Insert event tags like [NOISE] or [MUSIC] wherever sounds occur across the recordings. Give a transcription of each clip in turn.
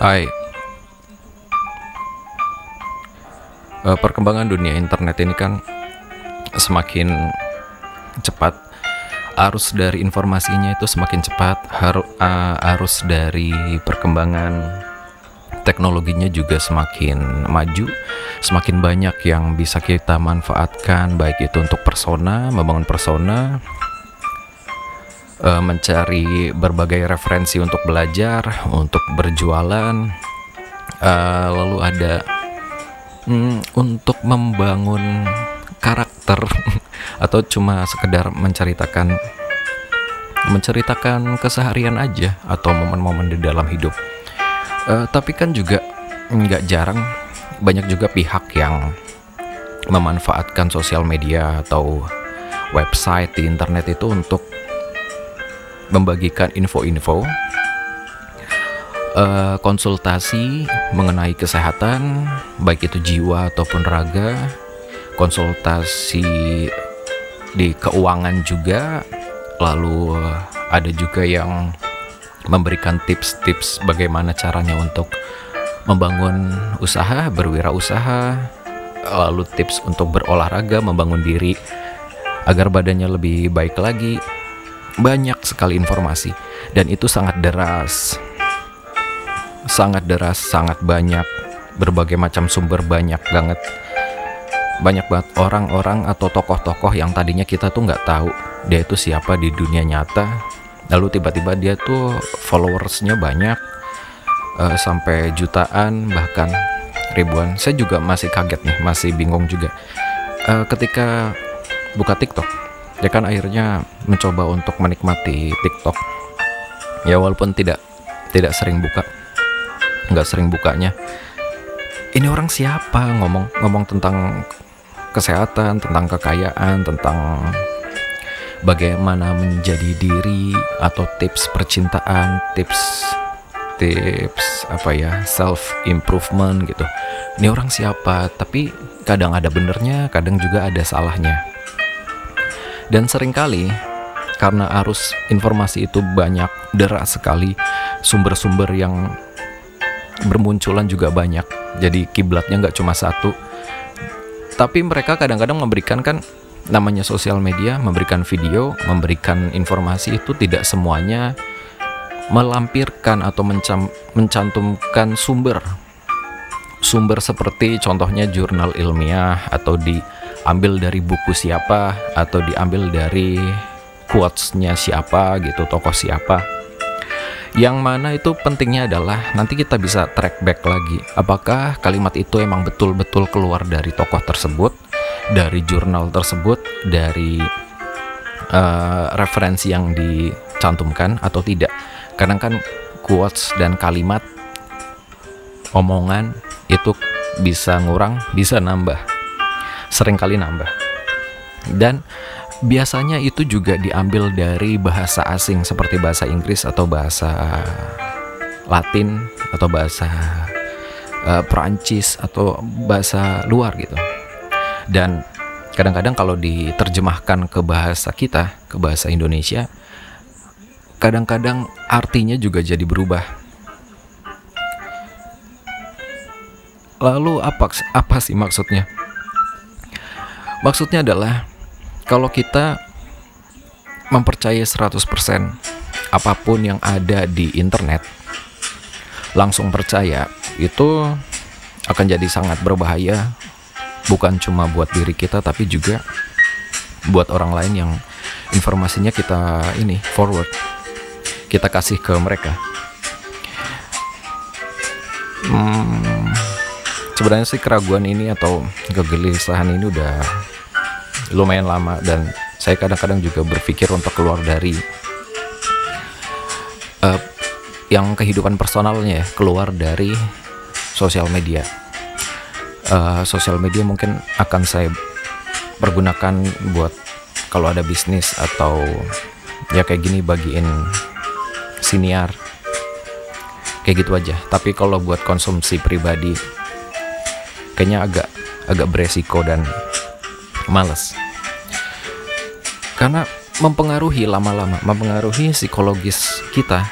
Hai. Eh, perkembangan dunia internet ini kan semakin cepat. Arus dari informasinya itu semakin cepat. Haru, eh, arus dari perkembangan teknologinya juga semakin maju. Semakin banyak yang bisa kita manfaatkan, baik itu untuk persona, membangun persona, eh, mencari berbagai referensi untuk belajar, untuk berjualan, eh, lalu ada mm, untuk membangun karakter [LAUGHS] atau cuma sekedar menceritakan menceritakan keseharian aja atau momen-momen di dalam hidup. Eh, tapi kan juga nggak jarang banyak juga pihak yang memanfaatkan sosial media atau website di internet itu untuk membagikan info-info eh, konsultasi mengenai kesehatan baik itu jiwa ataupun raga konsultasi di keuangan juga lalu ada juga yang memberikan tips-tips bagaimana caranya untuk membangun usaha berwirausaha lalu tips untuk berolahraga membangun diri agar badannya lebih baik lagi banyak sekali informasi. Dan itu sangat deras. Sangat deras sangat banyak. Berbagai macam sumber banyak banget. Banyak banget orang-orang atau tokoh-tokoh yang tadinya kita tuh nggak tahu dia itu siapa di dunia nyata. Lalu tiba-tiba dia tuh followersnya banyak eh, sampai jutaan bahkan ribuan. Saya juga masih kaget nih masih bingung juga. Eh, ketika buka TikTok ya kan akhirnya mencoba untuk menikmati TikTok. Ya walaupun tidak tidak sering buka nggak sering bukanya. Ini orang siapa? Ngomong ngomong tentang kesehatan tentang kekayaan tentang bagaimana menjadi diri atau tips percintaan tips tips apa ya self improvement gitu. Ini orang siapa? Tapi kadang ada benernya kadang juga ada salahnya dan sering kali karena arus informasi itu banyak deras sekali sumber-sumber yang bermunculan juga banyak jadi kiblatnya nggak cuma satu. Tapi mereka kadang-kadang memberikan kan namanya sosial media memberikan video memberikan informasi itu tidak semuanya melampirkan atau mencam- mencantumkan sumber. Sumber seperti contohnya jurnal ilmiah atau diambil dari buku siapa atau diambil dari quotes-nya siapa gitu tokoh siapa. Yang mana itu pentingnya adalah nanti kita bisa track back lagi apakah kalimat itu emang betul-betul keluar dari tokoh tersebut dari jurnal tersebut dari eh, referensi yang dicantumkan atau tidak. Kadang kan quotes dan kalimat omongan itu bisa ngurang bisa nambah sering kali nambah dan biasanya itu juga diambil dari bahasa asing seperti bahasa Inggris atau bahasa Latin atau bahasa eh, Perancis atau bahasa luar gitu dan kadang-kadang kalau diterjemahkan ke bahasa kita ke bahasa Indonesia kadang-kadang artinya juga jadi berubah. Lalu apa apa sih maksudnya? Maksudnya adalah kalau kita mempercayai 100% apa pun yang ada di internet langsung percaya itu akan jadi sangat berbahaya bukan cuma buat diri kita tapi juga buat orang lain yang informasinya kita ini forward kita kasih ke mereka. Hmm, sebenarnya sih keraguan ini atau kegelisahan ini udah lumayan lama dan saya kadang-kadang juga berpikir untuk keluar dari eh, yang kehidupan personalnya ya, keluar dari sosial media. Eh, sosial media mungkin akan saya pergunakan buat kalau ada bisnis atau ya kayak gini bagiin siniar kayak gitu aja tapi kalau buat konsumsi pribadi kayaknya agak agak beresiko dan males. Karena mempengaruhi lama-lama mempengaruhi psikologis kita.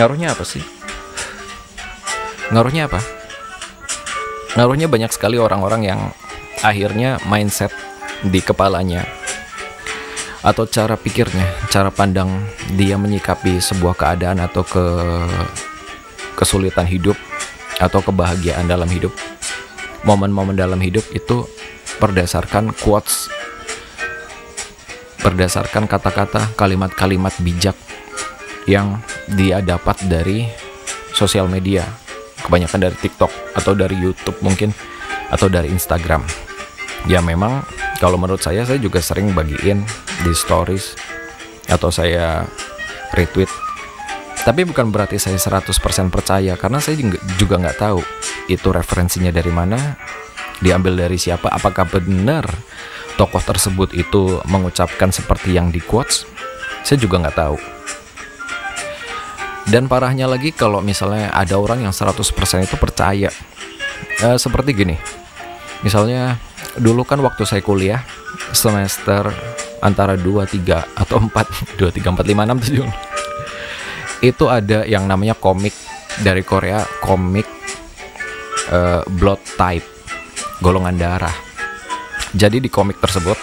Ngaruhnya apa sih? Ngaruhnya apa? Ngaruhnya banyak sekali orang-orang yang akhirnya mindset di kepalanya atau cara pikirnya, cara pandang dia menyikapi sebuah keadaan atau ke kesulitan hidup atau kebahagiaan dalam hidup, momen-momen dalam hidup itu berdasarkan quotes, berdasarkan kata-kata, kalimat-kalimat bijak yang dia dapat dari sosial media, kebanyakan dari TikTok atau dari YouTube mungkin atau dari Instagram. Ya memang kalau menurut saya saya juga sering bagiin di stories atau saya retweet. Tapi bukan berarti saya 100% percaya karena saya juga nggak tahu itu referensinya dari mana diambil dari siapa apakah benar tokoh tersebut itu mengucapkan seperti yang di quotes saya juga nggak tahu. Dan parahnya lagi kalau misalnya ada orang yang 100% itu percaya. Eh, seperti gini misalnya dulu kan waktu saya kuliah semester antara 2, 3 atau 4 2, 3, 4, 5, 6, 7 itu ada yang namanya komik dari Korea komik uh, blood type golongan darah. Jadi di komik tersebut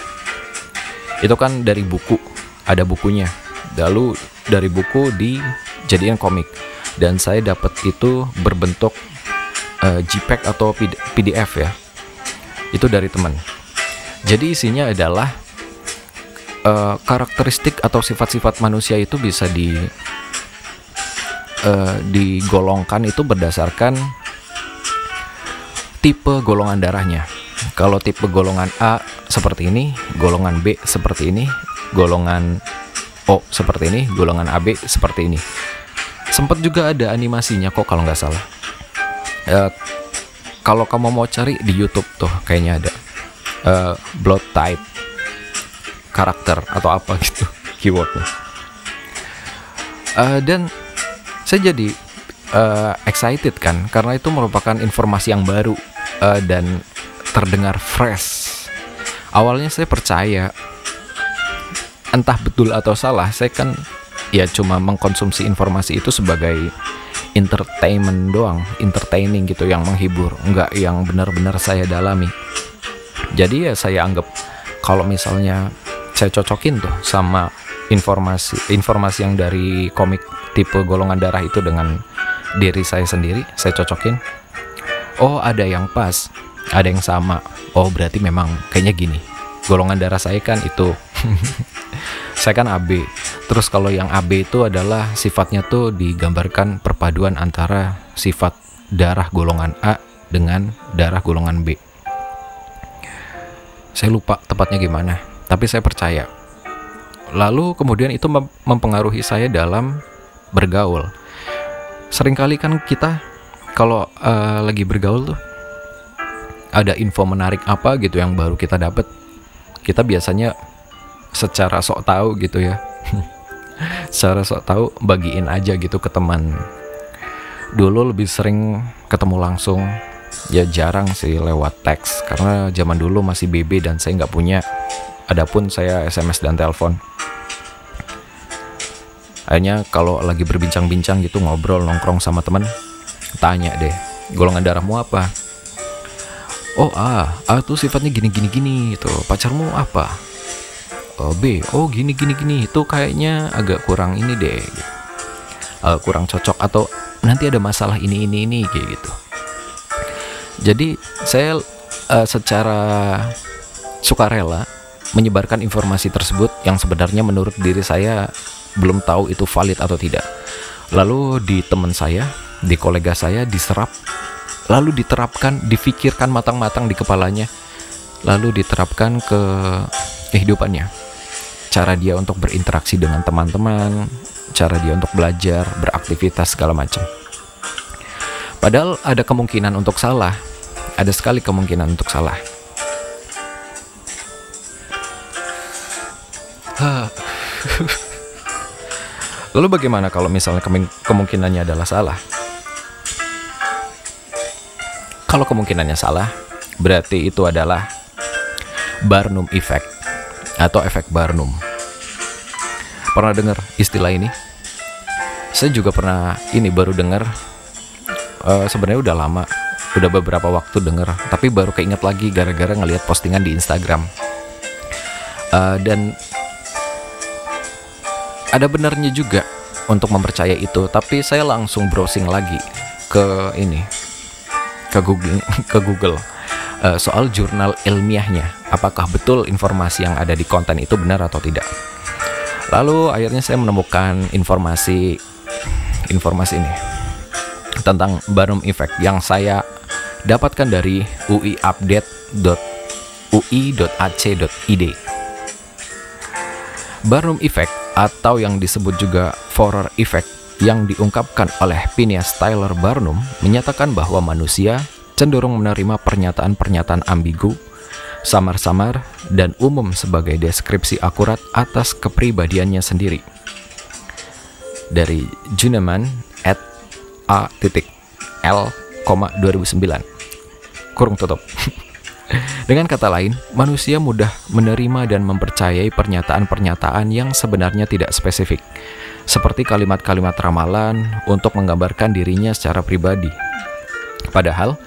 itu kan dari buku ada bukunya. Lalu dari buku dijadikan komik. Dan saya dapat itu berbentuk uh, JPEG atau PDF ya. Itu dari teman. Jadi isinya adalah uh, karakteristik atau sifat-sifat manusia itu bisa di uh, digolongkan itu berdasarkan tipe golongan darahnya. Kalau tipe golongan A seperti ini, golongan B seperti ini, golongan O seperti ini, golongan AB seperti ini. Sempat juga ada animasinya kok kalau nggak salah. Uh, kalau kamu mau cari di YouTube tuh kayaknya ada uh, blood type karakter atau apa gitu [LAUGHS] keywordnya uh, dan saya jadi uh, excited kan karena itu merupakan informasi yang baru uh, dan terdengar fresh awalnya saya percaya entah betul atau salah saya kan ya cuma mengkonsumsi informasi itu sebagai entertainment doang, entertaining gitu yang menghibur, nggak yang benar-benar saya dalami. Jadi ya saya anggap kalau misalnya saya cocokin tuh sama informasi informasi yang dari komik tipe golongan darah itu dengan diri saya sendiri, saya cocokin. Oh, ada yang pas, ada yang sama. Oh, berarti memang kayaknya gini. Golongan darah saya kan itu [LAUGHS] saya kan AB. Terus kalau yang AB itu adalah sifatnya tuh digambarkan perpaduan antara sifat darah golongan A dengan darah golongan B. Saya lupa tepatnya gimana, tapi saya percaya. Lalu kemudian itu mempengaruhi saya dalam bergaul. Seringkali kan kita kalau uh, lagi bergaul tuh ada info menarik apa gitu yang baru kita dapat, kita biasanya secara sok tahu gitu ya [LAUGHS] secara sok tahu bagiin aja gitu ke teman dulu lebih sering ketemu langsung ya jarang sih lewat teks karena zaman dulu masih BB dan saya nggak punya adapun saya SMS dan telepon. Akhirnya kalau lagi berbincang-bincang gitu ngobrol nongkrong sama temen tanya deh golongan darahmu apa? Oh ah ah tuh sifatnya gini gini gini itu pacarmu apa? Uh, B. Oh gini gini gini itu kayaknya agak kurang ini deh. Uh, kurang cocok atau nanti ada masalah ini ini ini kayak gitu. Jadi saya uh, secara sukarela menyebarkan informasi tersebut yang sebenarnya menurut diri saya belum tahu itu valid atau tidak lalu di teman saya di kolega saya diserap lalu diterapkan difikirkan matang-matang di kepalanya lalu diterapkan ke kehidupannya cara dia untuk berinteraksi dengan teman-teman, cara dia untuk belajar, beraktivitas segala macam. Padahal ada kemungkinan untuk salah, ada sekali kemungkinan untuk salah. [LAUGHS] Lalu bagaimana kalau misalnya kemungkinannya adalah salah? Kalau kemungkinannya salah, berarti itu adalah Barnum Effect atau efek Barnum. Pernah dengar istilah ini? saya juga pernah ini baru dengar uh, sebenarnya udah lama udah beberapa waktu denger tapi baru keinget lagi gara-gara ngelihat postingan di Instagram uh, dan ada benarnya juga untuk mempercaya itu tapi saya langsung browsing lagi ke ini ke Google [LAUGHS] ke Google uh, soal jurnal ilmiahnya apakah betul informasi yang ada di konten itu benar atau tidak lalu akhirnya saya menemukan informasi informasi ini tentang Barnum Effect yang saya dapatkan dari uiupdate.ui.ac.id. Barnum Effect atau yang disebut juga Forer Effect yang diungkapkan oleh Phineas Tyler Barnum menyatakan bahwa manusia cenderung menerima pernyataan-pernyataan ambigu, samar-samar, dan umum sebagai deskripsi akurat atas kepribadiannya sendiri. Dari Juneman at a titik l, 2009 kurung tutup. [LAUGHS] Dengan kata lain, manusia mudah menerima dan mempercayai pernyataan-pernyataan yang sebenarnya tidak spesifik, seperti kalimat-kalimat ramalan untuk menggambarkan dirinya secara pribadi. Padahal,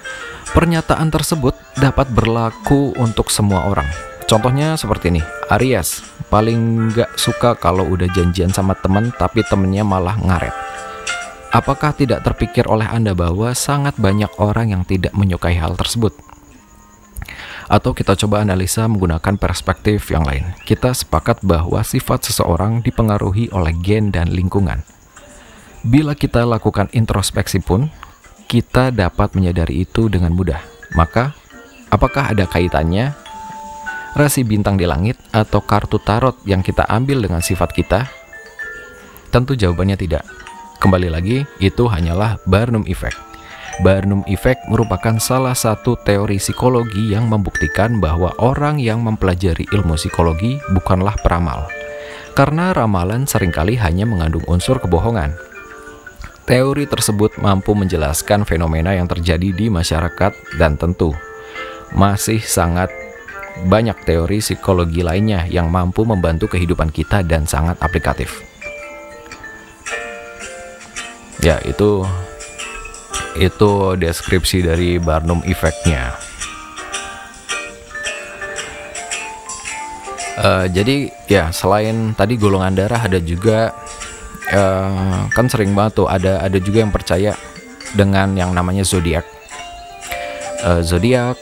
pernyataan tersebut dapat berlaku untuk semua orang. Contohnya seperti ini, Aries paling gak suka kalau udah janjian sama temen tapi temennya malah ngaret. Apakah tidak terpikir oleh Anda bahwa sangat banyak orang yang tidak menyukai hal tersebut? Atau kita coba analisa menggunakan perspektif yang lain. Kita sepakat bahwa sifat seseorang dipengaruhi oleh gen dan lingkungan. Bila kita lakukan introspeksi pun, kita dapat menyadari itu dengan mudah. Maka, apakah ada kaitannya rasi bintang di langit atau kartu tarot yang kita ambil dengan sifat kita? Tentu jawabannya tidak. Kembali lagi, itu hanyalah Barnum Effect. Barnum Effect merupakan salah satu teori psikologi yang membuktikan bahwa orang yang mempelajari ilmu psikologi bukanlah peramal. Karena ramalan sering kali hanya mengandung unsur kebohongan. Teori tersebut mampu menjelaskan fenomena yang terjadi di masyarakat dan tentu masih sangat banyak teori psikologi lainnya yang mampu membantu kehidupan kita dan sangat aplikatif ya itu itu deskripsi dari Barnum Effect-nya. Uh, jadi ya selain tadi golongan darah ada juga uh, kan sering banget tuh ada ada juga yang percaya dengan yang namanya zodiak. Uh, zodiak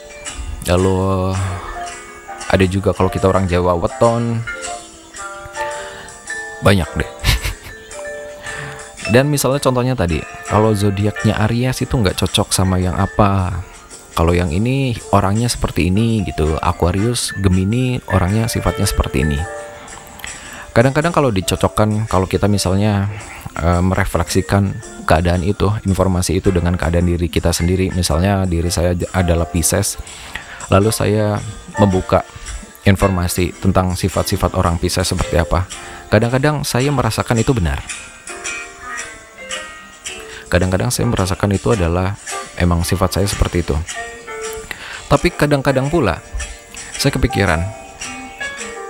lalu ada juga kalau kita orang Jawa weton banyak deh dan misalnya contohnya tadi, kalau zodiaknya Aries itu nggak cocok sama yang apa. Kalau yang ini orangnya seperti ini gitu, Aquarius, Gemini orangnya sifatnya seperti ini. Kadang-kadang kalau dicocokkan, kalau kita misalnya e, merefleksikan keadaan itu, informasi itu dengan keadaan diri kita sendiri, misalnya diri saya adalah Pisces, lalu saya membuka informasi tentang sifat-sifat orang Pisces seperti apa. Kadang-kadang saya merasakan itu benar kadang-kadang saya merasakan itu adalah emang sifat saya seperti itu. Tapi kadang-kadang pula saya kepikiran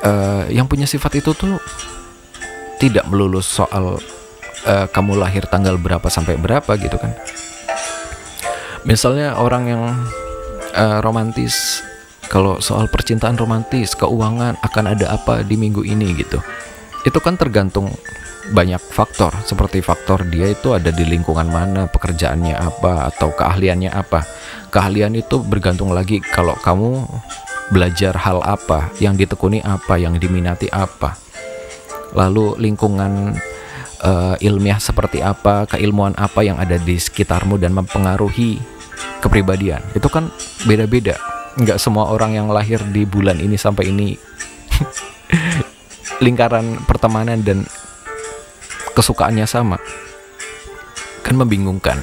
uh, yang punya sifat itu tuh tidak melulu soal uh, kamu lahir tanggal berapa sampai berapa gitu kan. Misalnya orang yang uh, romantis kalau soal percintaan romantis keuangan akan ada apa di minggu ini gitu itu kan tergantung banyak faktor seperti faktor dia itu ada di lingkungan mana, pekerjaannya apa atau keahliannya apa. Keahlian itu bergantung lagi kalau kamu belajar hal apa, yang ditekuni apa, yang diminati apa. Lalu lingkungan uh, ilmiah seperti apa, keilmuan apa yang ada di sekitarmu dan mempengaruhi kepribadian. Itu kan beda-beda. Nggak semua orang yang lahir di bulan ini sampai ini [LAUGHS] lingkaran pertemanan dan kesukaannya sama. Kan membingungkan.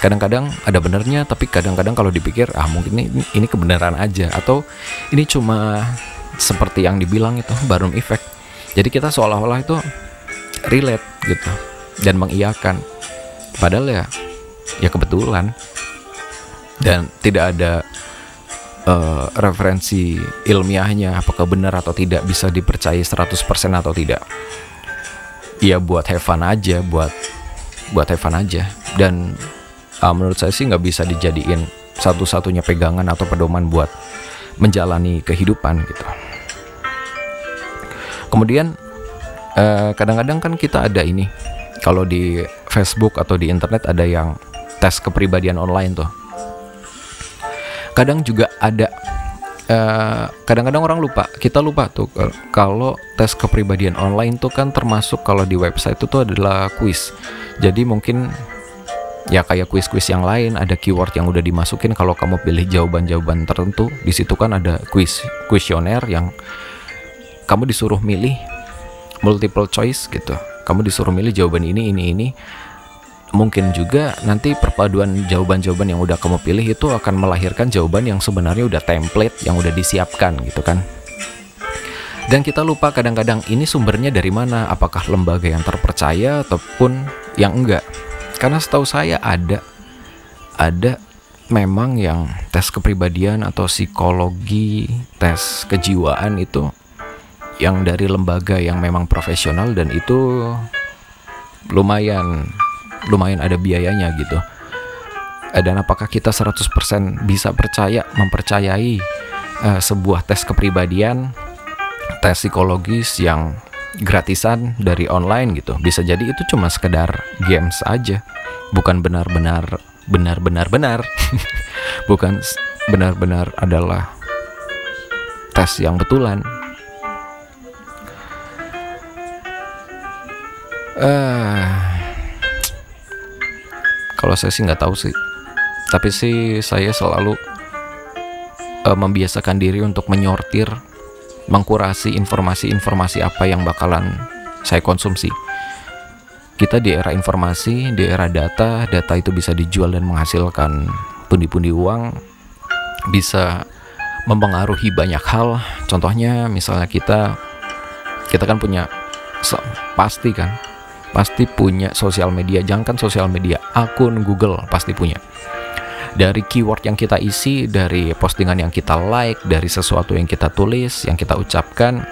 Kadang-kadang ada benernya tapi kadang-kadang kalau dipikir ah mungkin ini ini kebenaran aja. Atau ini cuma seperti yang dibilang itu Barnum effect jadi kita seolah-olah itu relate gitu dan mengiyakan. Padahal ya ya kebetulan. Dan tidak ada uh, referensi ilmiahnya apakah benar atau tidak bisa dipercaya 100% atau tidak ya buat have aja buat buat Evan aja dan uh, menurut saya sih nggak bisa dijadiin satu-satunya pegangan atau pedoman buat menjalani kehidupan gitu. Kemudian kadang kadang-kadang kan kita ada ini kalau di Facebook atau di internet ada yang tes kepribadian online tuh. Kadang juga ada kadang kadang-kadang orang lupa, kita lupa tuh kalau tes kepribadian online tuh kan termasuk kalau di website itu tuh adalah quiz. Jadi mungkin ya kayak kuis-kuis yang lain ada keyword yang udah dimasukin. Kalau kamu pilih jawaban-jawaban tertentu di situ kan ada quiz kuesioner yang kamu disuruh milih multiple choice gitu. Kamu disuruh milih jawaban ini ini ini mungkin juga nanti perpaduan jawaban-jawaban yang udah kamu pilih itu akan melahirkan jawaban yang sebenarnya udah template yang udah disiapkan gitu kan? Dan kita lupa kadang-kadang ini sumbernya dari mana apakah lembaga yang terpercaya ataupun yang enggak. Karena setahu saya ada ada memang yang tes kepribadian atau psikologi tes kejiwaan itu yang dari lembaga yang memang profesional dan itu lumayan lumayan ada biayanya gitu. Dan apakah kita 100% bisa percaya mempercayai uh, sebuah tes kepribadian tes psikologis yang gratisan dari online gitu? Bisa jadi itu cuma sekedar games aja. Bukan benar-benar benar-benar benar. [LAUGHS] Bukan benar-benar adalah tes yang betulan. Uh, kalau saya sih nggak tahu sih tapi sih saya selalu uh, membiasakan diri untuk menyortir mengkurasi informasi-informasi apa yang bakalan saya konsumsi. Kita di era informasi, di era data, data itu bisa dijual dan menghasilkan pundi-pundi uang, bisa mempengaruhi banyak hal. Contohnya misalnya kita kita kan punya pasti kan pasti punya sosial media jangan kan sosial media akun Google pasti punya dari keyword yang kita isi, dari postingan yang kita like, dari sesuatu yang kita tulis, yang kita ucapkan,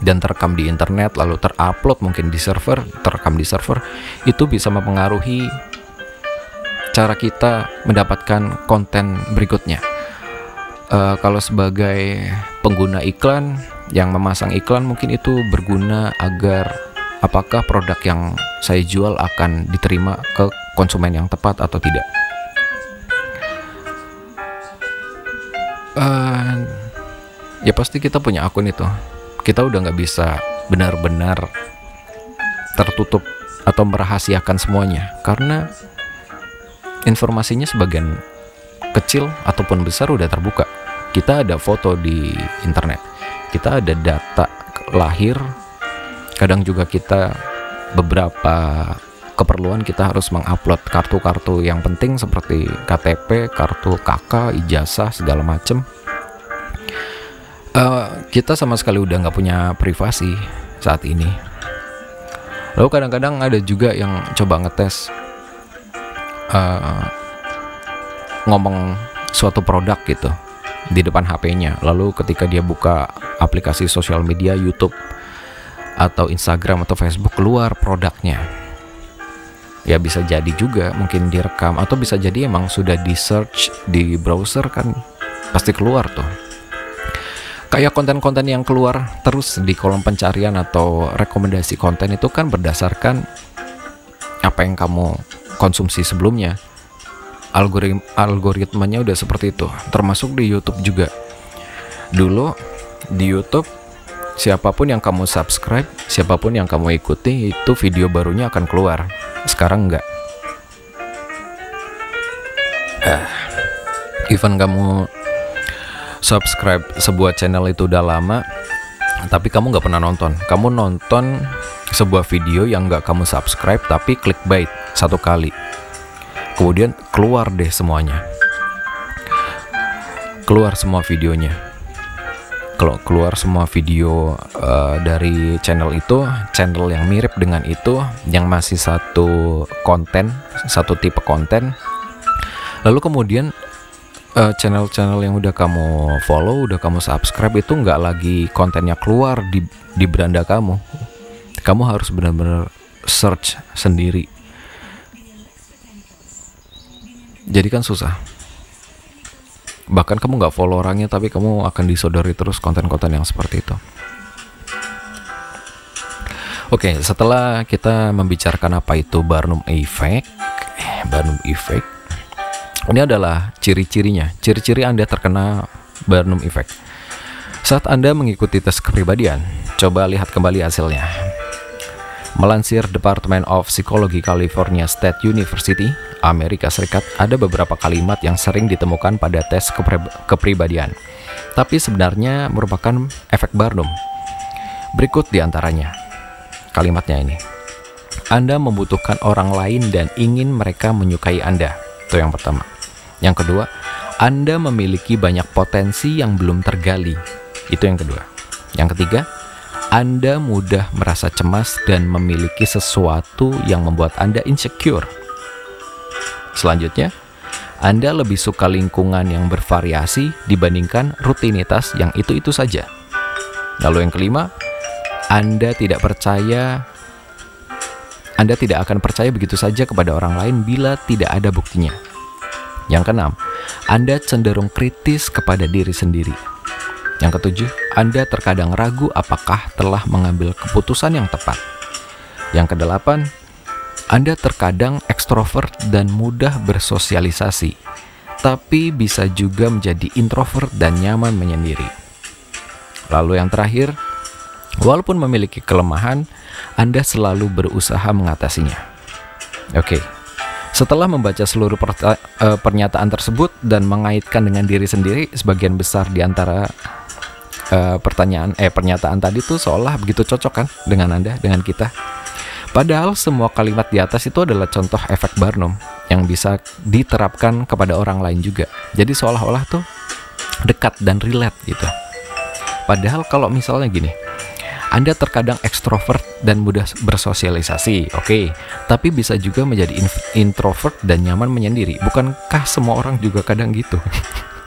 dan terekam di internet, lalu terupload mungkin di server, terekam di server, itu bisa mempengaruhi cara kita mendapatkan konten berikutnya. Uh, kalau sebagai pengguna iklan yang memasang iklan, mungkin itu berguna agar apakah produk yang saya jual akan diterima ke konsumen yang tepat atau tidak. uh, ya pasti kita punya akun itu. Kita udah nggak bisa benar-benar tertutup atau merahasiakan semuanya. Karena informasinya sebagian kecil ataupun besar udah terbuka. Kita ada foto di internet. Kita ada data lahir kadang juga kita beberapa keperluan kita harus mengupload kartu-kartu yang penting seperti KTP, kartu KK, ijazah segala macem. Uh, kita sama sekali udah nggak punya privasi saat ini. Lalu kadang-kadang ada juga yang coba ngetes uh, ngomong suatu produk gitu di depan HP-nya. Lalu ketika dia buka aplikasi sosial media YouTube atau Instagram atau Facebook keluar produknya. Ya bisa jadi juga mungkin direkam atau bisa jadi emang sudah di search di browser kan pasti keluar tuh. Kayak konten-konten yang keluar terus di kolom pencarian atau rekomendasi konten itu kan berdasarkan apa yang kamu konsumsi sebelumnya. Algoritm algoritmanya udah seperti itu termasuk di YouTube juga. Dulu di YouTube siapa pun yang kamu subscribe siapa pun yang kamu ikuti itu video barunya akan keluar. Sekarang enggak. Eh, even kamu subscribe sebuah channel itu udah lama tapi kamu nggak pernah nonton. Kamu nonton sebuah video yang nggak kamu subscribe tapi clickbait satu kali. Kemudian keluar deh semuanya. Keluar semua videonya kalau keluar semua video uh, dari channel itu, channel yang mirip dengan itu, yang masih satu konten, satu tipe konten, lalu kemudian uh, channel-channel yang udah kamu follow, udah kamu subscribe itu nggak lagi kontennya keluar di di beranda kamu, kamu harus benar-benar search sendiri. Jadi kan susah. Bahkan kamu nggak follow orangnya tapi kamu akan disodori terus konten-konten yang seperti itu. Oke, setelah kita membicarakan apa itu Barnum Effect, eh, Barnum Effect, ini adalah ciri-cirinya, ciri-ciri Anda terkena Barnum Effect. Saat Anda mengikuti tes kepribadian, coba lihat kembali hasilnya. Melansir Department of Psychology California State University, Amerika Serikat, ada beberapa kalimat yang sering ditemukan pada tes kepribadian, tapi sebenarnya merupakan efek Barnum. Berikut di antaranya. Kalimatnya ini. Anda membutuhkan orang lain dan ingin mereka menyukai Anda. Itu yang pertama. Yang kedua, Anda memiliki banyak potensi yang belum tergali. Itu yang kedua. Yang ketiga, anda mudah merasa cemas dan memiliki sesuatu yang membuat Anda insecure. Selanjutnya, Anda lebih suka lingkungan yang bervariasi dibandingkan rutinitas yang itu-itu saja. Lalu yang kelima, Anda tidak percaya Anda tidak akan percaya begitu saja kepada orang lain bila tidak ada buktinya. Yang keenam, Anda cenderung kritis kepada diri sendiri. Yang ketujuh, Anda terkadang ragu apakah telah mengambil keputusan yang tepat. Yang kedelapan, Anda terkadang ekstrovert dan mudah bersosialisasi, tapi bisa juga menjadi introvert dan nyaman menyendiri. Lalu yang terakhir, walaupun memiliki kelemahan, Anda selalu berusaha mengatasinya. Oke, setelah membaca seluruh eh, pernyataan tersebut dan mengaitkan dengan diri sendiri, sebagian besar di antara uh, pertanyaan eh pernyataan tadi tuh seolah begitu cocok kan dengan Anda, dengan kita. Padahal semua kalimat di atas itu adalah contoh efek Barnum yang bisa diterapkan kepada orang lain juga. Jadi seolah-olah tuh dekat dan relate gitu. Padahal kalau misalnya gini, anda terkadang ekstrovert dan mudah bersosialisasi, oke. Okay. Tapi bisa juga menjadi introvert dan nyaman menyendiri. Bukankah semua orang juga kadang gitu? [LAUGHS]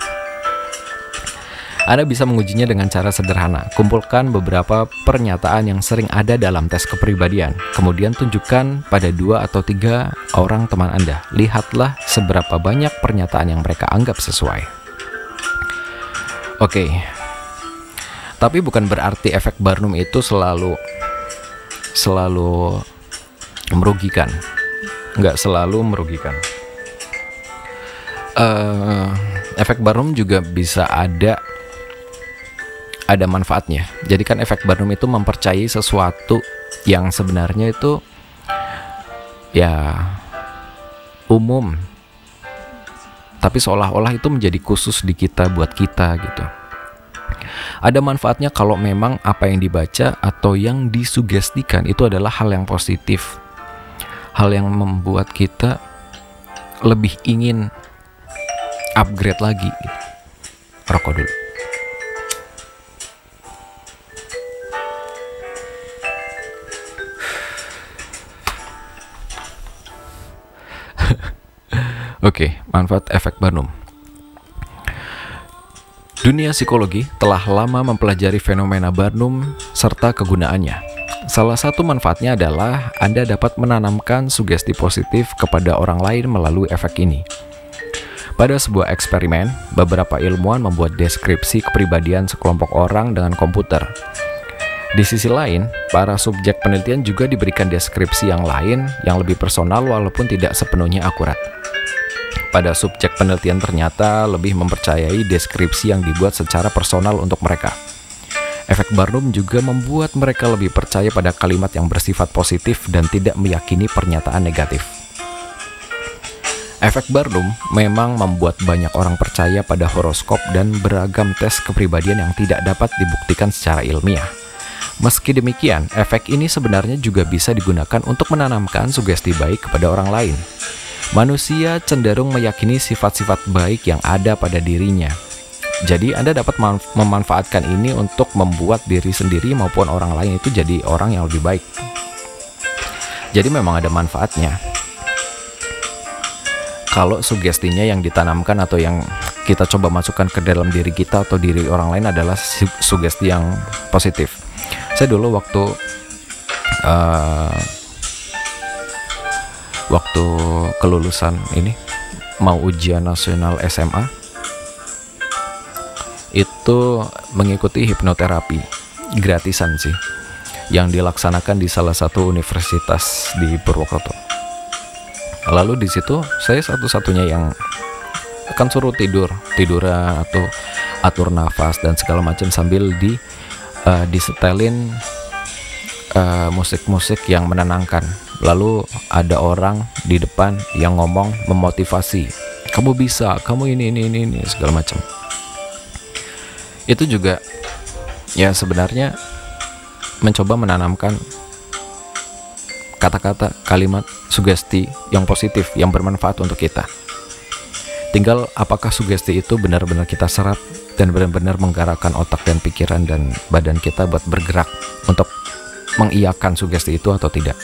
Anda bisa mengujinya dengan cara sederhana. Kumpulkan beberapa pernyataan yang sering ada dalam tes kepribadian. Kemudian tunjukkan pada dua atau tiga orang teman Anda. Lihatlah seberapa banyak pernyataan yang mereka anggap sesuai. Oke. Tapi bukan berarti efek Barnum itu selalu selalu merugikan. Nggak selalu merugikan. Uh, efek Barnum juga bisa ada ada manfaatnya. Jadi kan efek Barnum itu mempercayai sesuatu yang sebenarnya itu ya umum. Tapi seolah-olah itu menjadi khusus di kita buat kita gitu. Ada manfaatnya kalau memang apa yang dibaca atau yang disugestikan itu adalah hal yang positif. Hal yang membuat kita lebih ingin upgrade lagi. Gitu. Rokok dulu. Oke, manfaat efek Barnum. Dunia psikologi telah lama mempelajari fenomena Barnum serta kegunaannya. Salah satu manfaatnya adalah Anda dapat menanamkan sugesti positif kepada orang lain melalui efek ini. Pada sebuah eksperimen, beberapa ilmuwan membuat deskripsi kepribadian sekelompok orang dengan komputer. Di sisi lain, para subjek penelitian juga diberikan deskripsi yang lain yang lebih personal walaupun tidak sepenuhnya akurat pada subjek penelitian ternyata lebih mempercayai deskripsi yang dibuat secara personal untuk mereka. Efek Barnum juga membuat mereka lebih percaya pada kalimat yang bersifat positif dan tidak meyakini pernyataan negatif. Efek Barnum memang membuat banyak orang percaya pada horoskop dan beragam tes kepribadian yang tidak dapat dibuktikan secara ilmiah. Meski demikian, efek ini sebenarnya juga bisa digunakan untuk menanamkan sugesti baik kepada orang lain. Manusia cenderung meyakini sifat-sifat baik yang ada pada dirinya. Jadi, Anda dapat memanfaatkan ini untuk membuat diri sendiri maupun orang lain itu jadi orang yang lebih baik. Jadi, memang ada manfaatnya. Kalau sugestinya yang ditanamkan atau yang kita coba masukkan ke dalam diri kita atau diri orang lain adalah sugesti yang positif. Saya dulu waktu uh, waktu kelulusan ini mau ujian nasional SMA itu mengikuti hipnoterapi gratisan sih yang dilaksanakan di salah satu universitas di Purwokerto. Lalu di situ saya satu-satunya yang akan suruh tidur, tidur atau atur nafas dan segala macam sambil di uh, disetelin uh, musik-musik yang menenangkan. Lalu ada orang di depan yang ngomong memotivasi, kamu bisa, kamu ini ini ini, ini segala macam. Itu juga ya sebenarnya mencoba menanamkan kata-kata kalimat sugesti yang positif yang bermanfaat untuk kita. Tinggal apakah sugesti itu benar-benar kita serap dan benar-benar menggerakkan otak dan pikiran dan badan kita buat bergerak untuk mengiyakan sugesti itu atau tidak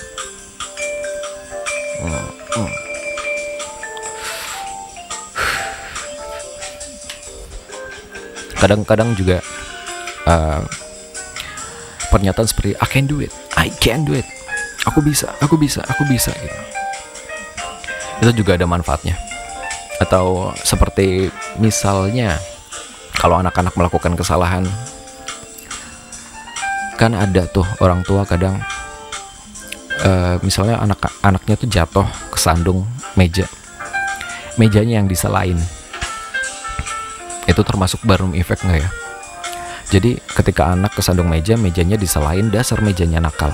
kadang-kadang juga uh, pernyataan seperti I can do it, I can do it, aku bisa, aku bisa, aku bisa gitu. Itu juga ada manfaatnya. Atau seperti misalnya kalau anak-anak melakukan kesalahan kan ada tuh orang tua kadang uh, misalnya anak anaknya tuh jatuh kesandung meja mejanya yang diselain itu termasuk barum efek nggak ya jadi ketika anak kesandung meja, mejanya diselain dasar mejanya nakal.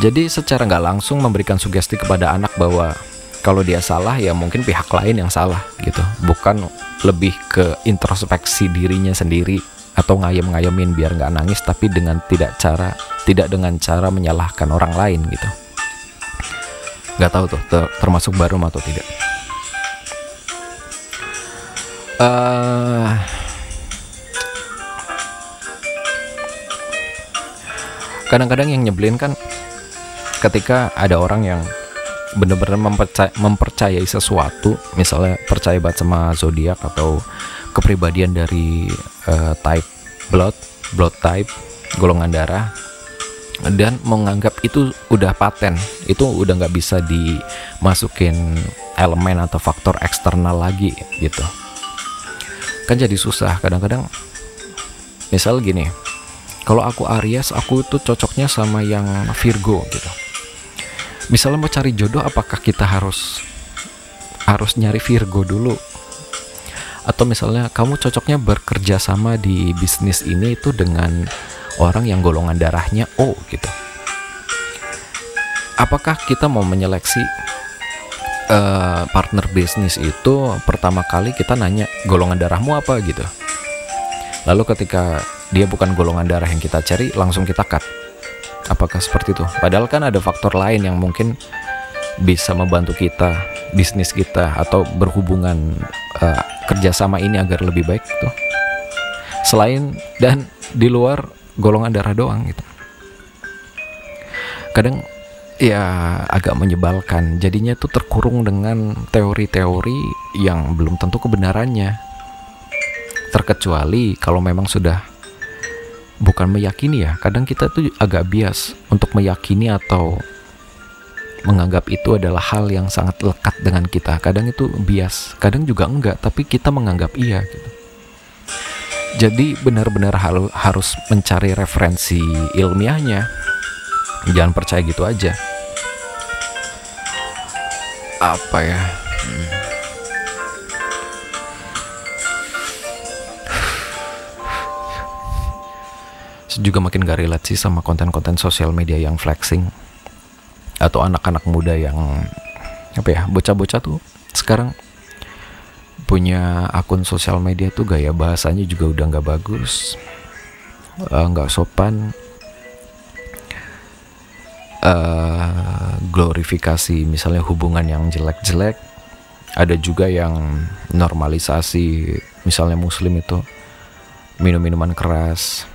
Jadi secara nggak langsung memberikan sugesti kepada anak bahwa kalau dia salah ya mungkin pihak lain yang salah gitu. Bukan lebih ke introspeksi dirinya sendiri atau ngayem-ngayemin biar nggak nangis tapi dengan tidak cara tidak dengan cara menyalahkan orang lain gitu. Nggak tahu tuh ter termasuk baru atau tidak. Uh, kadang-kadang yang nyebelin kan ketika ada orang yang benar-benar mempercayai, mempercayai sesuatu misalnya percaya banget sama zodiak atau kepribadian dari uh, type blood blood type golongan darah dan menganggap itu udah paten. Itu udah nggak bisa dimasukin elemen atau faktor eksternal lagi gitu. Kan jadi susah. Kadang-kadang misal gini kalau aku Aries aku itu cocoknya sama yang Virgo gitu. Misalnya mau cari jodoh apakah kita harus harus nyari Virgo dulu? Atau misalnya kamu cocoknya bekerja sama di bisnis ini itu dengan orang yang golongan darahnya O gitu. Apakah kita mau menyeleksi uh, partner bisnis itu pertama kali kita nanya golongan darahmu apa? gitu. Lalu ketika dia bukan golongan darah yang kita cari langsung kita cut. Apakah seperti itu? Padahal kan ada faktor lain yang mungkin bisa membantu kita bisnis kita atau berhubungan uh, kerjasama ini agar lebih baik tuh selain dan di luar golongan darah doang gitu. Kadang ya agak menyebalkan. Jadinya tuh terkurung dengan teori-teori yang belum tentu kebenarannya. Terkecuali kalau memang sudah bukan meyakini ya. Kadang kita tuh agak bias untuk meyakini atau menganggap itu adalah hal yang sangat lekat dengan kita. Kadang itu bias kadang juga enggak tapi kita menganggap iya gitu jadi benar-benar harus mencari referensi ilmiahnya. Jangan percaya gitu aja. Apa ya? Hmm. juga makin gak relate sih sama konten-konten sosial media yang flexing. Atau anak-anak muda yang apa ya bocah-bocah tuh sekarang punya akun sosial media tuh gaya bahasanya juga udah nggak bagus eh, nggak uh, sopan. Uh, glorifikasi misalnya hubungan yang jelek-jelek ada juga yang normalisasi misalnya muslim itu minum minuman keras.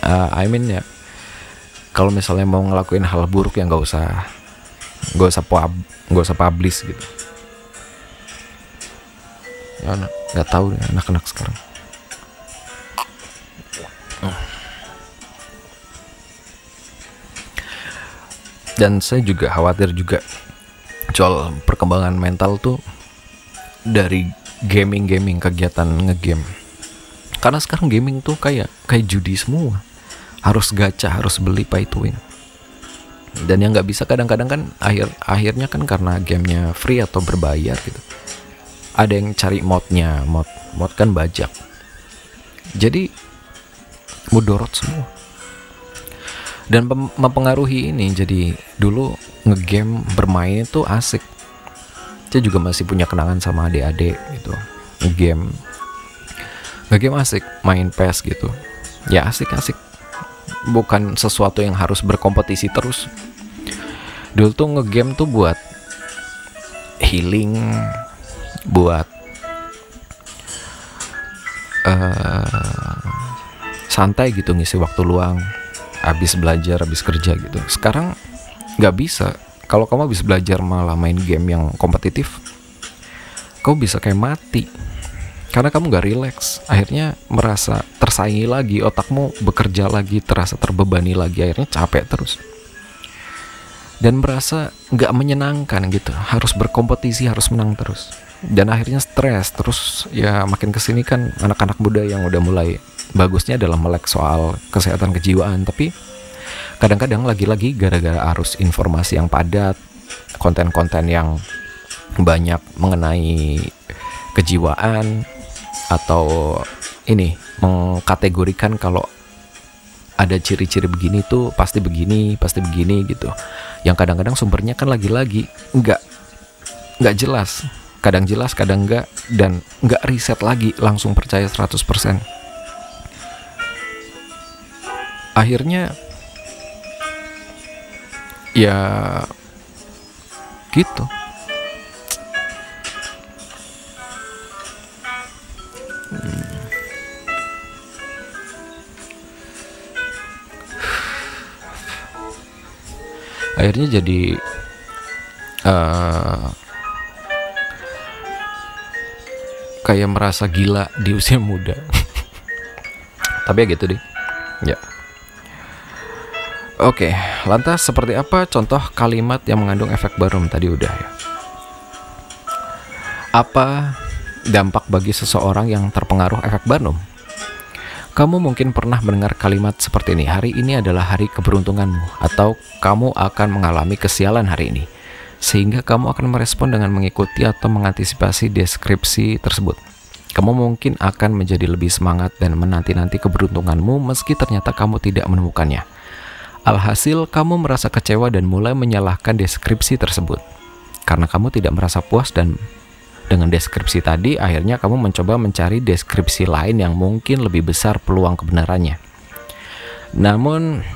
Uh, I mean ya kalau misalnya mau ngelakuin hal buruk yang nggak usah nggak usah pub nggak usah publish gitu ya nggak tahu deh anak-anak sekarang. Dan saya juga khawatir juga soal perkembangan mental tuh dari gaming-gaming kegiatan ngegame. Karena sekarang gaming tuh kayak kayak judi semua. Harus gacha harus beli pay to win. Dan yang nggak bisa kadang-kadang kan akhir akhirnya kan karena gamenya free atau berbayar gitu ada yang cari modnya. Mod mod kan bajak. Jadi mudorot semua. Dan mempengaruhi ini jadi dulu ngegame bermain itu asik. Saya juga masih punya kenangan sama adik-adik gitu ngegame. Ngegame asik main PES gitu. Ya asik-asik. Bukan sesuatu yang harus berkompetisi terus. Dulu tuh ngegame tuh buat healing buat uh, santai gitu ngisi waktu luang habis belajar habis kerja gitu. Sekarang nggak bisa. Kalau kamu habis belajar malah main game yang kompetitif kamu bisa kayak mati. Karena kamu gak relax. Akhirnya merasa tersaingi lagi otakmu bekerja lagi terasa terbebani lagi akhirnya capek terus. Dan merasa nggak menyenangkan gitu. Harus berkompetisi harus menang terus dan akhirnya stres. Terus ya makin ke sini kan anak-anak muda yang udah mulai bagusnya adalah melek soal kesehatan kejiwaan. Tapi kadang-kadang lagi-lagi gara-gara arus informasi yang padat konten-konten yang banyak mengenai kejiwaan atau ini mengkategorikan kalau ada ciri-ciri begini tuh pasti begini pasti begini gitu. Yang kadang-kadang sumbernya kan lagi-lagi nggak nggak jelas kadang jelas kadang enggak dan nggak riset lagi langsung percaya 100% akhirnya ya gitu. Akhirnya jadi uh, kayak merasa gila di usia muda. [LAUGHS] Tapi ya gitu deh. Ya. Oke, lantas seperti apa contoh kalimat yang mengandung efek barum? Tadi udah ya. Apa dampak bagi seseorang yang terpengaruh efek Barnum? Kamu mungkin pernah mendengar kalimat seperti ini, hari ini adalah hari keberuntunganmu, atau kamu akan mengalami kesialan hari ini, sehingga kamu akan merespon dengan mengikuti atau mengantisipasi deskripsi tersebut. Kamu mungkin akan menjadi lebih semangat dan menanti-nanti keberuntunganmu meski ternyata kamu tidak menemukannya. Alhasil, kamu merasa kecewa dan mulai menyalahkan deskripsi tersebut. Karena kamu tidak merasa puas dan dengan deskripsi tadi, akhirnya kamu mencoba mencari deskripsi lain yang mungkin lebih besar peluang kebenarannya. Namun,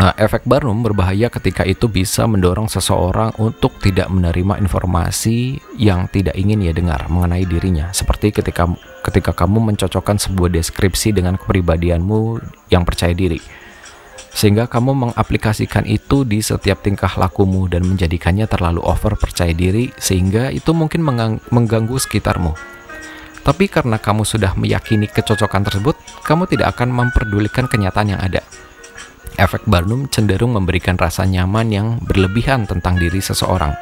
uh, efek Barnum berbahaya ketika itu bisa mendorong seseorang untuk tidak menerima informasi yang tidak ingin ia dengar mengenai dirinya. Seperti ketika ketika kamu mencocokkan sebuah deskripsi dengan kepribadianmu yang percaya diri sehingga kamu mengaplikasikan itu di setiap tingkah lakumu dan menjadikannya terlalu over percaya diri sehingga itu mungkin mengganggu sekitarmu. Tapi karena kamu sudah meyakini kecocokan tersebut, kamu tidak akan memperdulikan kenyataan yang ada. Efek Barnum cenderung memberikan rasa nyaman yang berlebihan tentang diri seseorang.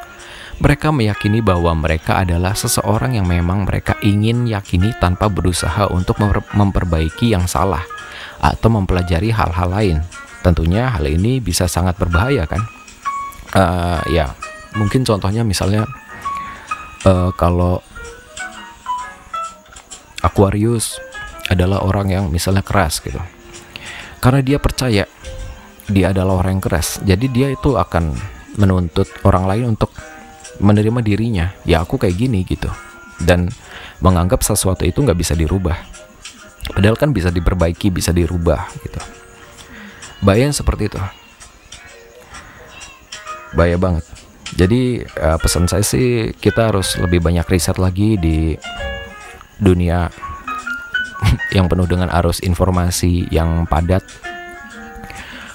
Mereka meyakini bahwa mereka adalah seseorang yang memang mereka ingin yakini tanpa berusaha untuk memperbaiki yang salah atau mempelajari hal-hal lain. Tentunya hal ini bisa sangat berbahaya kan? Uh, ya mungkin contohnya misalnya uh, kalau Aquarius adalah orang yang misalnya keras gitu. Karena dia percaya dia adalah orang yang keras jadi dia itu akan menuntut orang lain untuk menerima dirinya ya aku kayak gini gitu dan menganggap sesuatu itu nggak bisa dirubah padahal kan bisa diperbaiki bisa dirubah gitu Bayang seperti itu. Bahaya banget. Jadi uh, pesan saya sih kita harus lebih banyak riset lagi di dunia [LAUGHS] yang penuh dengan arus informasi yang padat.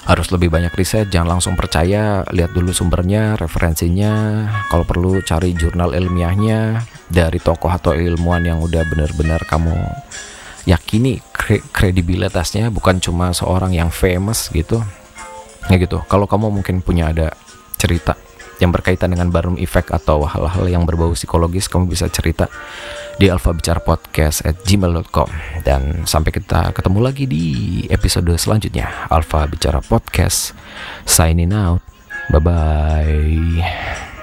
Harus lebih banyak riset, jangan langsung percaya, lihat dulu sumbernya, referensinya, kalau perlu cari jurnal ilmiahnya. Dari tokoh atau ilmuwan yang udah benar-benar kamu yakini kredibilitasnya bukan cuma seorang yang famous gitu. Ya gitu. Kalau kamu mungkin punya ada cerita yang berkaitan dengan Barnum Effect atau hal-hal yang berbau psikologis kamu bisa cerita di alfa bicara podcast at gmail.com dan sampai kita ketemu lagi di episode selanjutnya. Alfa bicara podcast signing out. Bye bye